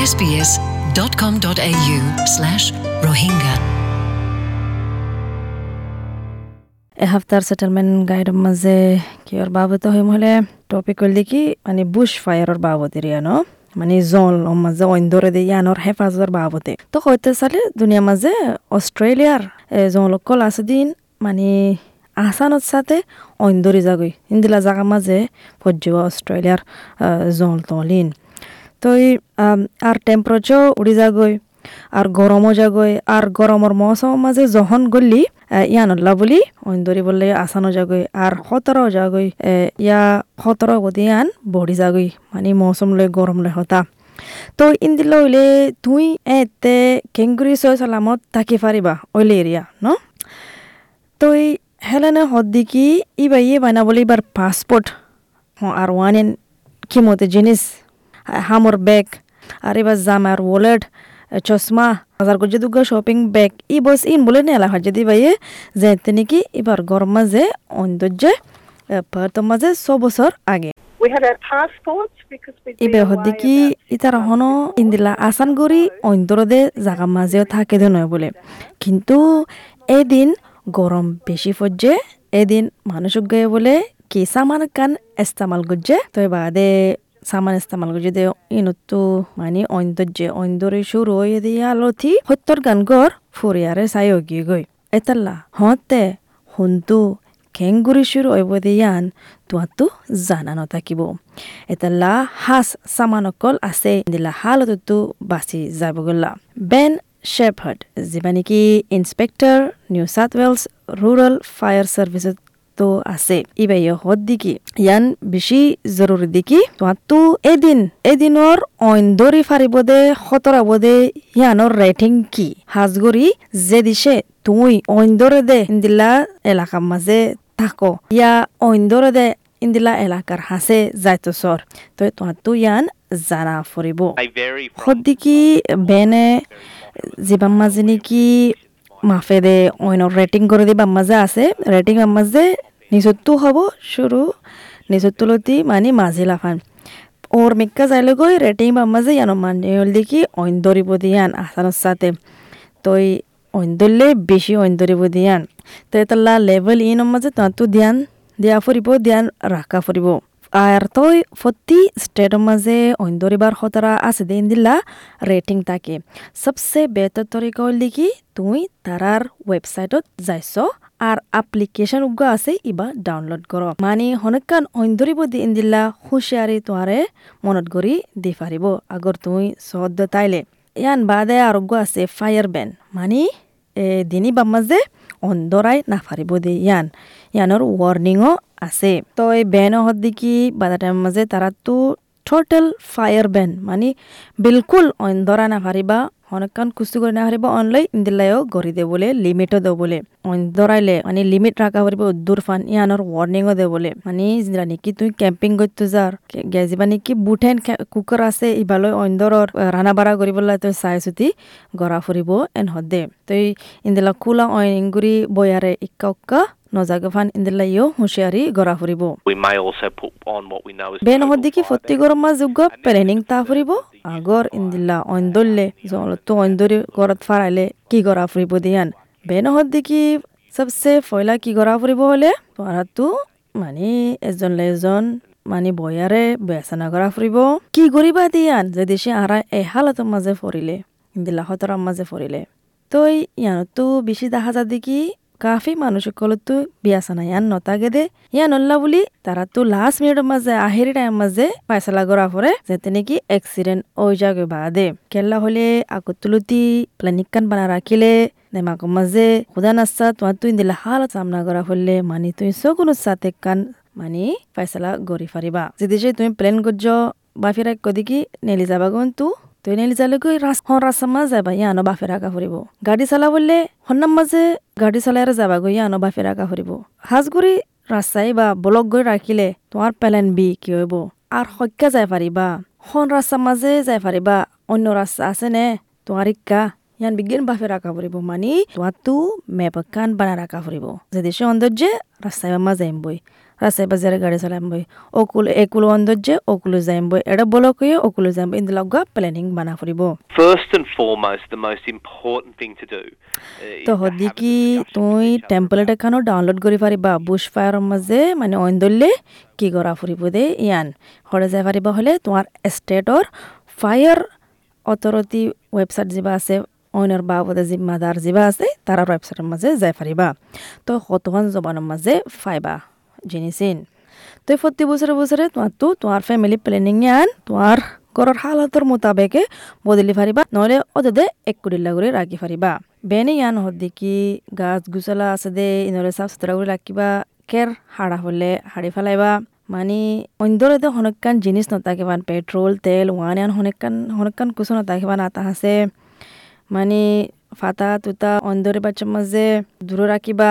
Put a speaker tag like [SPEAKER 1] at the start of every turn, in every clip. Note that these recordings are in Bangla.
[SPEAKER 1] sbs.com.au slash rohingya.
[SPEAKER 2] এসপ্তাহর সেটেলমেন্ট গাইডৰ মাজে কিয়ৰ বাবদ হয় মহলে? টপিক হল কি মানে বুশ ফায়াৰৰ বাবদ ইয়ানো মানে জল মাঝে অন্দরে দিয়ে ইয়ানোর হেফাজতের বাবদে তো হইতে চালে দুনিয়ার মাঝে অস্ট্রেলিয়ার জলকল আছে দিন মানে আসানত সাথে অন্দরে যাগই ইন্দিলা জাগা মাঝে পর্য অস্ট্রেলিয়ার জল তলিন তো এই আর টেম্পারেচার উড়ি যাগই আর গরমও যাগই আর গরমর মৌসুম মাঝে যখন গলি ইয়ানল্লা বুলি অন্দরি বললে আসানো যাগই আর সতর যাগই ইয়া সতর গতি ইয়ান বড়ি যাগই মানে মৌসুম লই গরম লই হতা। তো ইন্দিল হইলে তুই এতে কেঙ্গুরি সয় সালামত থাকি পারিবা ওইলে এরিয়া ন? তো এই হেলেনে হদ্দিকি ইবা ইয়ে বানা বলে এবার পাসপোর্ট আর ওয়ান এন কিমতে জিনিস হামর ব্যাগ আর এবার জাম আর ওয়ালেট চশমা বাজার করছে দুগা শপিং ব্যাগ ই বস ইন বলে নেলা হয়। যদি ভাইয়ে যেতে নাকি এবার গরম মাঝে অন্দর্যে পার মাঝে ছ বছর আগে। হদ্দিকি
[SPEAKER 3] about
[SPEAKER 2] ইতারা হনো ইন্দিলা আসান গরি অন্তরদে জাগা মাঝেও থাকে নয় বলে। কিন্তু এদিন গরম বেশি পড়ছে এদিন মানুষ গায়ে বলে কি সামান কান ইস্তেমাল করছে? তো বাদে সামান ইস্তেমাল করছে দে ইনতো মানে অন্তর্যে অন্তরে শুরু হয়ে দিয়ে সত্যর গান গর ফুরিয়ারে চাই গিয়ে গই এতাল্লা হতে হুন্তু কেংগুৰি শুরু হইব দিয়ান তোহাতো জানা নথাকিব এতাল্লা, হাঁস চামানকল আছে দিলা হালতো বাচি যাব গলা বেন শেফাৰ্ড যিবা নেকি inspector New South Wales rural fire চাৰ্ভিচত তো আছে। ইবাই হদ দিকি। ইয়ান বেছি জৰুৰী দিকি। তোহাতো এদিন এদিনৰ অইন্দৰি ফাৰিব দে খতৰাব দে ইয়ানৰ ৰেটিং কি? হাজগৰি যে দিছে তুই অইন্দরে দে ইন্দিলা এলাকার মাঝে থাকো। ইয়া অইন্দরে দে ইন্দিলা এলাকার হাসে যাইতো সর তো তোমার তো ইয়ান জানা ফুরিব সদ্দিকি বেনে যিবাম মাঝে নেকি মাফে দে অইন রেটিং করে দিবা মাঝে আছে। রেটিং মাঝে নিজতো হব, শুরু নিজতো লতি মানে মাঝে লাফান। ওর মিক্কা যাইলে গই রেটিং বা মাঝে ইয়ানো মানে হল দেখি অইন দরিব দিয়ান আসানোর সাথে তই অইন ধরলে বেশি অইন ধরিব দিয়ান তো এতাল্লা লেভেল ইন মাঝে তাঁতো ধ্যান দিয়া ফুরিব ধ্যান রাখা ফুরিব আর তই প্রতি স্টেটের মাঝে অইন ধরিবার খতরা আছে দিন দিলা রেটিং থাকে সবসে বেহতর তরিকা হল দেখি তুই তারার ওয়েবসাইটত যাইছ। আর আপ্লিকেশন উগ্র আছে, ইবা ডাউনলোড কর মানে হনকান দিন দিলা হুঁশিয়ারি তোয়ারে মনত করি দি পারিব আগর তুই সদ্য তাইলে। ইয়ান বাদে আরোগ্য আছে ফায়ার ব্যান মানে দিনী বাম্মাজে অন্ধরাই না ফারিব দে ইয়ান। ইয়ানোর ওয়ার্নিংও আছে। তো এই ব্যান দিকি, বাদা টাইম মাঝে তারা তো টোটাল ফায়ার ব্যান মানে বিলকুল অন্ধরা না ফারিবা অনেকক্ষণ কুস্তি করে না হারিব অনলাই ইন্দিলাইও গড়ি দে বলে, লিমিটও দে বলে। অন্ধরাইলে মানে লিমিট রাখা পারিব দূর ফান ইয়ানোর ওয়ার্নিংও দে বলে। মানে জিরা নাকি, তুই ক্যাম্পিং করতে যার গেজিবা নাকি বুটেন কুকার আছে ইবালৈ অন্ধৰৰ ৰাণা বাৰা কৰিবলৈ তই চাই চুতি গৰা ফুৰিব এন হদে তই ইন্দিলা খোলা অইনগুৰি বয়াৰে ইক্কা উক্কা নজাগে ফান ইন্দিলা ইও হুঁচিয়াৰি গৰা ফুৰিব
[SPEAKER 4] we may also put on what we know as
[SPEAKER 2] বেন
[SPEAKER 4] total
[SPEAKER 2] হদ্দিকি
[SPEAKER 4] fire
[SPEAKER 2] ফত্তি মাছ যোগ্য প্লেনিং তা ফুৰিব আগৰ ইন্দিলা অইন্দলে জলতো অইন্দৰি ঘৰত ফাৰাইলে কি গৰা ফুৰিব দিয়ান। বেন হদ্দিকি সবচে ফয়লা কি গৰা ফুৰিব হলে? পঢ়াটো মানে এজন এজন মানে বয়াৰে বেচনা কৰা ফুৰিব কি কৰিবা দিয়ান যদি সে আৰা এহালতৰ মাজে ফৰিলে ইন্দিলা হতৰৰ মাজে ফৰিলে তই ইয়ানতো বেছি দেখা যা দেখি কাফি মানুষসকলতো বিয়া চানা ইয়ান নতাগে দে, ইয়ান নল্লা বুলি তারা তো লাস্ট মিনিটের মাঝে আহেরি টাইম মাঝে ফাইসলা করা পরে যেতে নাকি এক্সিডেন্ট ওই যাগে বাদে কেল্লা হলে আগত তুলতি প্লানিকান বানা রাখিলে নেমাক মাঝে খুদা নাস্তা তোমার তুই দিলে হালত সামনা করা হলে মানে তুই সগুনো সাথে কান মানে ফাইসলা গড়ি ফারিবা যদি তুমি প্লেন করছ বাফিরা কদিকি নেলি যাবা কিন্তু তুই নেলি যালে গৈ রাস হন রাস্তার মাঝে যাবা ইয়ানো বাফে রাখা ফুরিব গাড়ি চালা বললে হন্নার মাঝে গাড়ি চালাই যাবা গৈ ইয়ানো বাফে রাখা ফুরিব হাজগুড়ি রাস্তায় বা ব্লক গৈ রাখিলে তোমার প্লেন বি কি হইব আর সখ্যা যাই পারিবা হন রাস্তার মাঝে যাই পারিবা অন্য রাস্তা আছে নে তোমার ইক্কা ইয়ান বিজ্ঞান বাফে রাখা ফুরিব মানে তোমার তু মেপ কান বানা রাখা ফুরিব যদি সে অন্দর্যে রাস্তায় মাঝে বই রাস্তায় বাজারে গাড়ি চালাম বই অকুল একুল অন্দর্যে অকুলো যাইম বই এটা বলক হয়ে অকুলো যাইম বই ইন্দুলগা প্ল্যানিং বানা ফুরিব।
[SPEAKER 4] And foremost, the most important thing to do uh,
[SPEAKER 2] তো
[SPEAKER 4] a
[SPEAKER 2] হদিকি তুই. টেম্পলেট এখানো ডাউনলোড কৰি পাৰিবা বুশ ফায়াৰৰ মাজে মানে অইন দলে কি কৰা ফুৰিব দে? ইয়ান হৰে যাই পাৰিবা হ'লে তোমাৰ ষ্টেটৰ ফায়াৰ অথৰিটি ৱেবছাইট যিবা আছে অইনৰ বাবদে জিম্মাদাৰ যিবা আছে তাৰ ৱেবছাইটৰ মাজে যাই পাৰিবা তো কতখন জবানৰ মাজে ফাইবা। জিনিসিন তো প্রতি বছরে বছরে তোমার তো তোমার ফ্যামিলি প্ল্যানিং আন তোমার ঘরের হালাতর মোতাবেকে বদলি ফারিবা নহলে অদে এক কুড়িল্লা করে রাখি ফারিবা বেনে ইয়ান হদ্দি কি গাছ গুছলা আছে দে ইনরে সাফ সুতরা করে রাখিবা কের হাড়া হলে হাড়ি ফেলাইবা মানে অন্দরতে হনকান জিনিস নথাকিবান পেট্রোল তেল ওয়ান ইয়ান হনকান হনকান কুসো নথাকিবান আতা আছে মানে ফাতা তুতা অন্দরে বাচ্চার মাঝে দূরে রাখিবা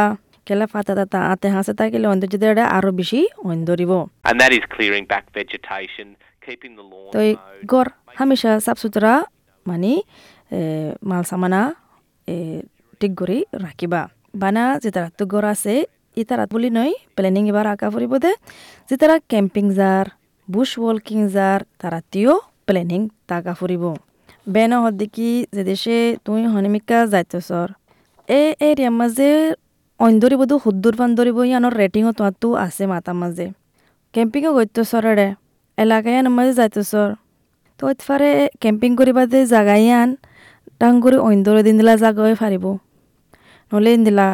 [SPEAKER 2] তো এই গড় হামেশা সাফ সুতরা মানে মাল সামানা এ, ঠিক করে রাখিবা। বানা যে তারা তো গড় আছে ই তারা বলি নয় প্ল্যানিং এবার আঁকা ফুরিব দে। যে তারা ক্যাম্পিং যার বুশ ওয়ার্কিং যার তারা তিও প্ল্যানিং তাকা ফুরিব। বেন হদ দেখি যে দেশে তুই হনিমিকা যাইতেছর। এ এরিয়ার মাঝে অন্দরিব দু হুদ্দুর ফান্দরিব ইয়ানোর রেটিংও তোমার তো আছে মাতার মাঝে কেম্পিংও গৈতেছর রে এলাকায় মাঝে যাইতেছর তো ইতফারে কেম্পিং করিবা দে জাগাইয়ান ডাঙ্গুরি অন্দরে দিন দিলা জাগাই ফারিব নহলে দিলা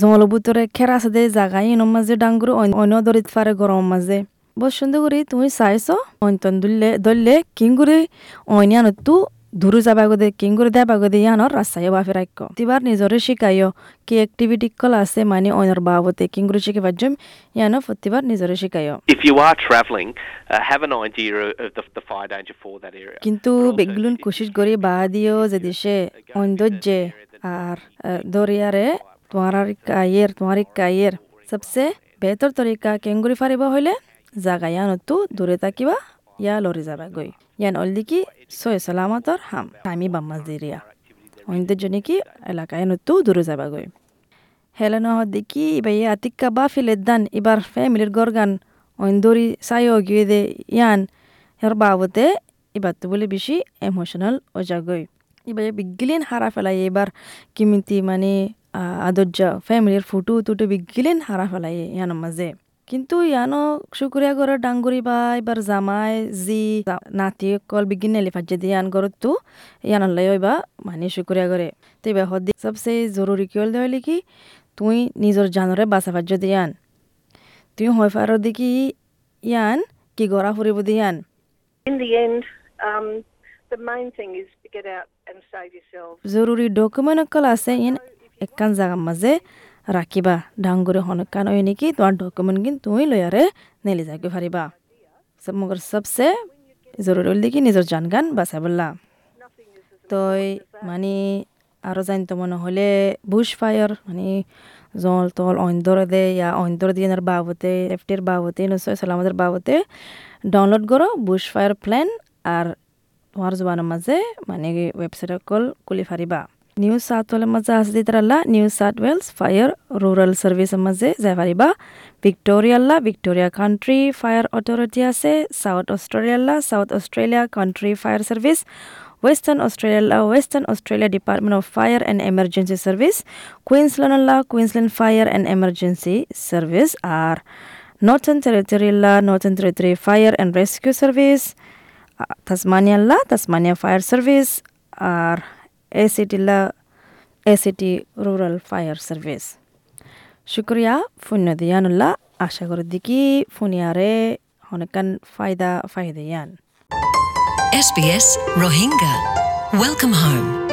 [SPEAKER 2] জঙ্গল বুতরে খেরা আছে দে জাগাই এনৰ মাঝে ডাঙ্গুরি অন্য দরিত ফারে গরম মাঝে বহুত সুন্দর করে তুমি চাইছ? অন্তন দুললে দললে কিংগুরি অইনিয়ানতো দূর যাবা গদে কিংগুরি দেবা গদে ইয়ানোর রাস্তায় বাফি রাখ তিবার নিজরে শিকাইও কি এক্টিভিটি কল আছে মানে অইনর বাবতে কিংগুরি শিকিবার জম ইয়ানো প্রতিবার নিজরে শিকাইও।
[SPEAKER 4] If you are travelling, uh, have an idea of the, the fire danger for that area.
[SPEAKER 2] কিন্তু
[SPEAKER 4] But
[SPEAKER 2] বেগুলুন কোশিশ করি বা দিও যে দেশে
[SPEAKER 4] that
[SPEAKER 2] আর দরিয়ারে তোমার কায়ের তোমার কায়ের সবসে বেহতর তরিকা কেঙ্গুরি ফারিব হইলে জাগা ইয়ানতো দূরে থাকিবা ইয়া লরি যাবা গই ইয়ান অলদি কি সয় সালামতর হাম আমি বাম্মাজ দিরিয়া অন্যদের জন্য কি এলাকায় নতো দূরে যাবা গই হেলেন দেখি এবার ইয়া আতিক্কা বা ফিলে দান এবার ফ্যামিলির গরগান অন্দরি সাইও গিয়ে দে ইয়ান হের বাবতে এবার তো বলে বেশি ইমোশনাল ও জাগই এবার বিগিলেন হারা ফেলাই এবার কিমিতি মানে আদর্য ফ্যামিলির ফুটু তুটু বিগিলেন হারা ফেলাই ইয়ানোর মাঝে কিন্তু ইয়ানো শুকুরিয়া ঘরের ডাঙ্গুরি বা এবার জামাই জি নাতি কল বিগিন নেলি ফাজ্জে দিয়ে ইয়ান ঘরত তো ইয়ানোর লাই বা মানে শুকুরিয়া করে তো এবার হদি সবসে জরুরি কি হল হলে কি তুই নিজের জানরে বাঁচা ফাজ্য দিয়ান তুই হয় ফারো দেখি ইয়ান কি গড়া ফুরিব দিয়ান
[SPEAKER 3] In the end, um, the main thing is to get out and save yourselves.
[SPEAKER 2] জরুরি ডকুমেন্ট অকল আছে ইন একান জাগার মাঝে রাখিবা। ডাঙ্গুরে হনকান ওই নেকি তোমার ডকুমেন্ট কিন তুই লয়ারে নেলি যাকে ফারিবা। সব মগর সবসে জরুরি হল দেখি নিজের জান গান বাঁচা বললা। তই মানে আরও জানতো মনে হলে বুশ ফায়ার মানে জল তল অন্দর দে, ইয়া অন্দর দিয়ে বাবতে সেফটির বাবতে নিশ্চয় সালামতের বাবতে ডাউনলোড করো বুশ ফায়ার প্ল্যান আর তোমার জোবানের মাঝে মানে ওয়েবসাইট কল খুলি ফারিবা। নিউ সাউথ ওয়েলের মাঝে আছে দিতারাল্লা New South Wales fire rural সার্ভিসের মাঝে যাই পারিবা ভিক্টোরিয়াল্লা ভিক্টোরিয়া কান্ট্রি ফায়ার অথরিটি আছে south অস্ট্রেলিয়াল্লা South Australia Country Fire Service Western Australia Western Australia Department of Fire and Emergency Service Queensland Queensland Fire and Emergency Service R northern টেরিটরিয়াল্লা Northern Territory Fire and Rescue Service তাসমানিয়াল্লা Tasmania fire service আর এসিটিল্লা এসিটি রুরাল ফায়ার সার্ভিস শুক্রিয়া ফুন্য দিয়ানুল্লাহ আশা করি দিকি ফুনিয়ারে অনেকান ফায়দা ফায়দা ইয়ান
[SPEAKER 1] SBS Rohingya. Welcome home.